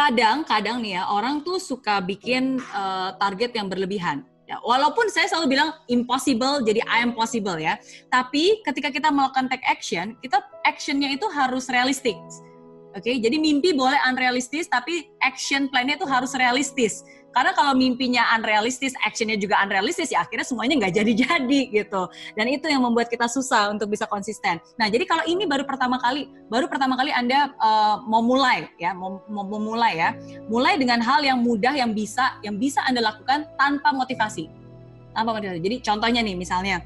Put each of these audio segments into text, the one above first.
kadang kadang nih ya orang tuh suka bikin uh, target yang berlebihan. Ya, walaupun saya selalu bilang impossible jadi I am possible ya. Tapi ketika kita melakukan take action, kita actionnya itu harus realistik. Oke, okay? jadi mimpi boleh unrealistis, tapi action plan-nya itu harus realistis. Karena kalau mimpinya unrealistis, actionnya juga unrealistis, ya akhirnya semuanya nggak jadi-jadi gitu. Dan itu yang membuat kita susah untuk bisa konsisten. Nah, jadi kalau ini baru pertama kali, baru pertama kali Anda uh, mau mulai ya, mau, mau memulai ya, mulai dengan hal yang mudah yang bisa, yang bisa Anda lakukan tanpa motivasi. Tanpa motivasi. Jadi contohnya nih, misalnya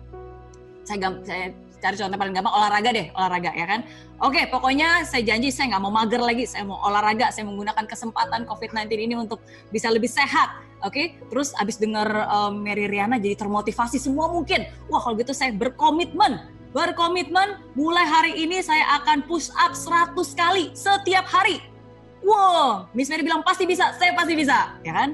saya, saya cari contoh paling gampang olahraga deh olahraga ya kan? Oke pokoknya saya janji saya nggak mau mager lagi saya mau olahraga saya menggunakan kesempatan COVID-19 ini untuk bisa lebih sehat oke? Terus abis denger um, Mary Riana jadi termotivasi semua mungkin. Wah kalau gitu saya berkomitmen berkomitmen mulai hari ini saya akan push up 100 kali setiap hari. Wow Miss Mary bilang pasti bisa saya pasti bisa ya kan?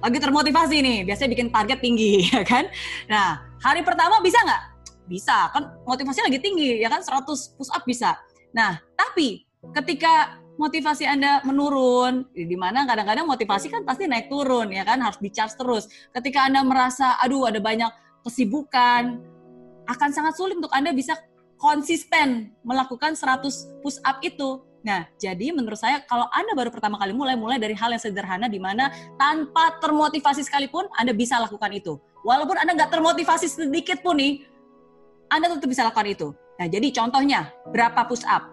Lagi termotivasi nih biasanya bikin target tinggi ya kan? Nah hari pertama bisa nggak bisa. Kan motivasinya lagi tinggi ya kan? 100 push up bisa. Nah tapi ketika motivasi anda menurun di mana kadang-kadang motivasi kan pasti naik turun ya kan? Harus di charge terus. Ketika anda merasa aduh ada banyak kesibukan akan sangat sulit untuk anda bisa konsisten melakukan 100 push up itu. Nah, jadi menurut saya kalau Anda baru pertama kali mulai, mulai dari hal yang sederhana di mana tanpa termotivasi sekalipun Anda bisa lakukan itu. Walaupun Anda nggak termotivasi sedikit pun nih, anda tetap bisa lakukan itu. Nah, jadi contohnya, berapa push up?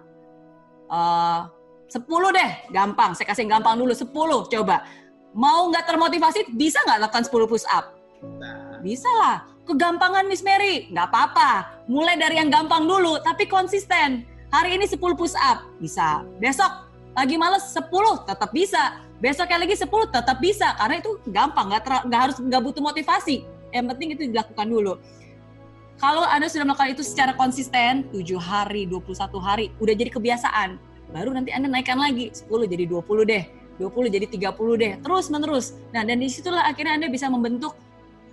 Uh, 10 deh, gampang. Saya kasih gampang dulu, 10 coba. Mau nggak termotivasi, bisa nggak lakukan 10 push up? Bisa lah. Kegampangan Miss Mary, nggak apa-apa. Mulai dari yang gampang dulu, tapi konsisten. Hari ini 10 push up, bisa. Besok lagi males 10, tetap bisa. Besoknya lagi 10, tetap bisa. Karena itu gampang, nggak, nggak harus nggak butuh motivasi. Yang penting itu dilakukan dulu. Kalau Anda sudah melakukan itu secara konsisten, 7 hari, 21 hari, udah jadi kebiasaan. Baru nanti Anda naikkan lagi, 10 jadi 20 deh, 20 jadi 30 deh, terus menerus. Nah, dan di situlah akhirnya Anda bisa membentuk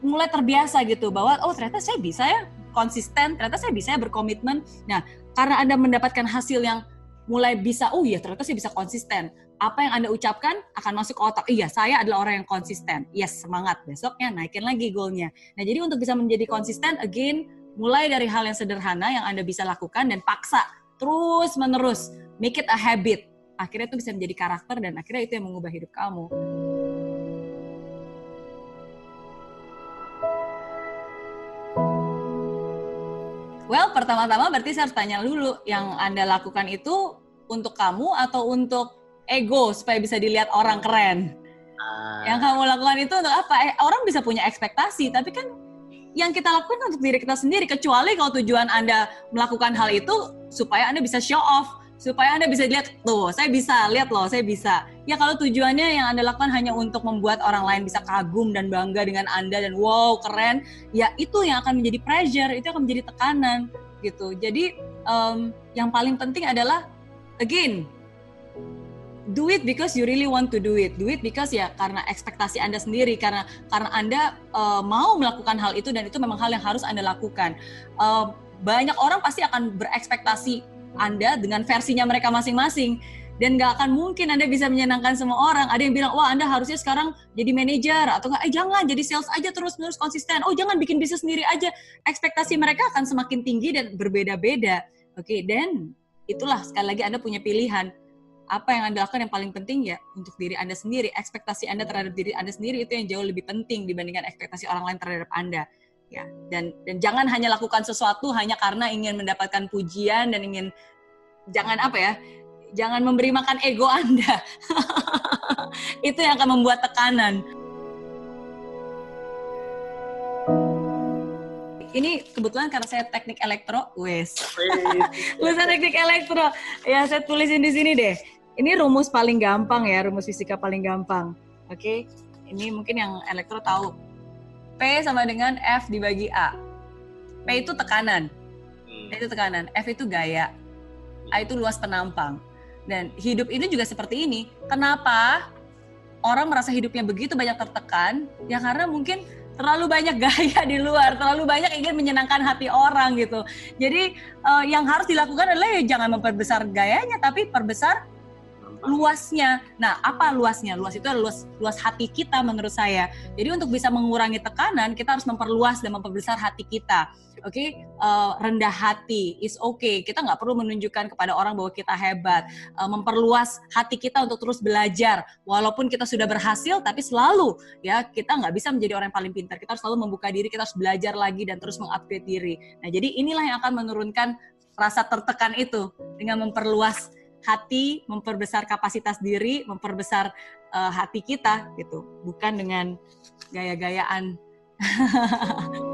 mulai terbiasa gitu bahwa oh ternyata saya bisa ya konsisten, ternyata saya bisa ya berkomitmen. Nah, karena Anda mendapatkan hasil yang mulai bisa, oh iya ternyata saya bisa konsisten. Apa yang Anda ucapkan akan masuk ke otak. Iya, saya adalah orang yang konsisten. Yes, semangat. Besoknya naikin lagi goalnya. Nah, jadi untuk bisa menjadi konsisten, again, mulai dari hal yang sederhana yang Anda bisa lakukan dan paksa terus menerus. Make it a habit. Akhirnya itu bisa menjadi karakter dan akhirnya itu yang mengubah hidup kamu. Pertama-tama berarti saya harus tanya dulu, yang Anda lakukan itu untuk kamu atau untuk ego supaya bisa dilihat orang keren? Uh. Yang kamu lakukan itu untuk apa? Eh, orang bisa punya ekspektasi, tapi kan yang kita lakukan untuk diri kita sendiri. Kecuali kalau tujuan Anda melakukan hal itu supaya Anda bisa show off, supaya Anda bisa lihat, tuh, saya bisa, lihat loh, saya bisa. Ya kalau tujuannya yang Anda lakukan hanya untuk membuat orang lain bisa kagum dan bangga dengan Anda dan wow, keren, ya itu yang akan menjadi pressure, itu akan menjadi tekanan gitu. Jadi um, yang paling penting adalah again do it because you really want to do it. Do it because ya karena ekspektasi Anda sendiri, karena karena Anda uh, mau melakukan hal itu dan itu memang hal yang harus Anda lakukan. Uh, banyak orang pasti akan berekspektasi anda dengan versinya mereka masing-masing dan gak akan mungkin Anda bisa menyenangkan semua orang. Ada yang bilang, wah Anda harusnya sekarang jadi manajer atau eh jangan jadi sales aja terus-menerus konsisten. Oh jangan bikin bisnis sendiri aja. Ekspektasi mereka akan semakin tinggi dan berbeda-beda. Oke, okay, dan itulah sekali lagi Anda punya pilihan. Apa yang Anda lakukan yang paling penting ya untuk diri Anda sendiri. Ekspektasi Anda terhadap diri Anda sendiri itu yang jauh lebih penting dibandingkan ekspektasi orang lain terhadap Anda ya dan dan jangan hanya lakukan sesuatu hanya karena ingin mendapatkan pujian dan ingin jangan apa ya jangan memberi makan ego anda itu yang akan membuat tekanan ini kebetulan karena saya teknik elektro, wes. Lulusan teknik elektro. Ya, saya tulisin di sini deh. Ini rumus paling gampang ya, rumus fisika paling gampang. Oke. Okay? Ini mungkin yang elektro tahu. P sama dengan F dibagi A. P itu tekanan. P itu tekanan. F itu gaya. A itu luas penampang. Dan hidup ini juga seperti ini. Kenapa orang merasa hidupnya begitu banyak tertekan? Ya karena mungkin terlalu banyak gaya di luar, terlalu banyak ingin menyenangkan hati orang gitu. Jadi uh, yang harus dilakukan adalah ya jangan memperbesar gayanya, tapi perbesar luasnya. Nah, apa luasnya? Luas itu adalah luas, luas hati kita menurut saya. Jadi untuk bisa mengurangi tekanan, kita harus memperluas dan memperbesar hati kita. Oke, okay? uh, eh, rendah hati is okay. Kita nggak perlu menunjukkan kepada orang bahwa kita hebat. Uh, memperluas hati kita untuk terus belajar, walaupun kita sudah berhasil, tapi selalu ya kita nggak bisa menjadi orang yang paling pintar. Kita harus selalu membuka diri, kita harus belajar lagi dan terus mengupgrade diri. Nah, jadi inilah yang akan menurunkan rasa tertekan itu dengan memperluas hati, memperbesar kapasitas diri, memperbesar uh, hati kita gitu, bukan dengan gaya-gayaan.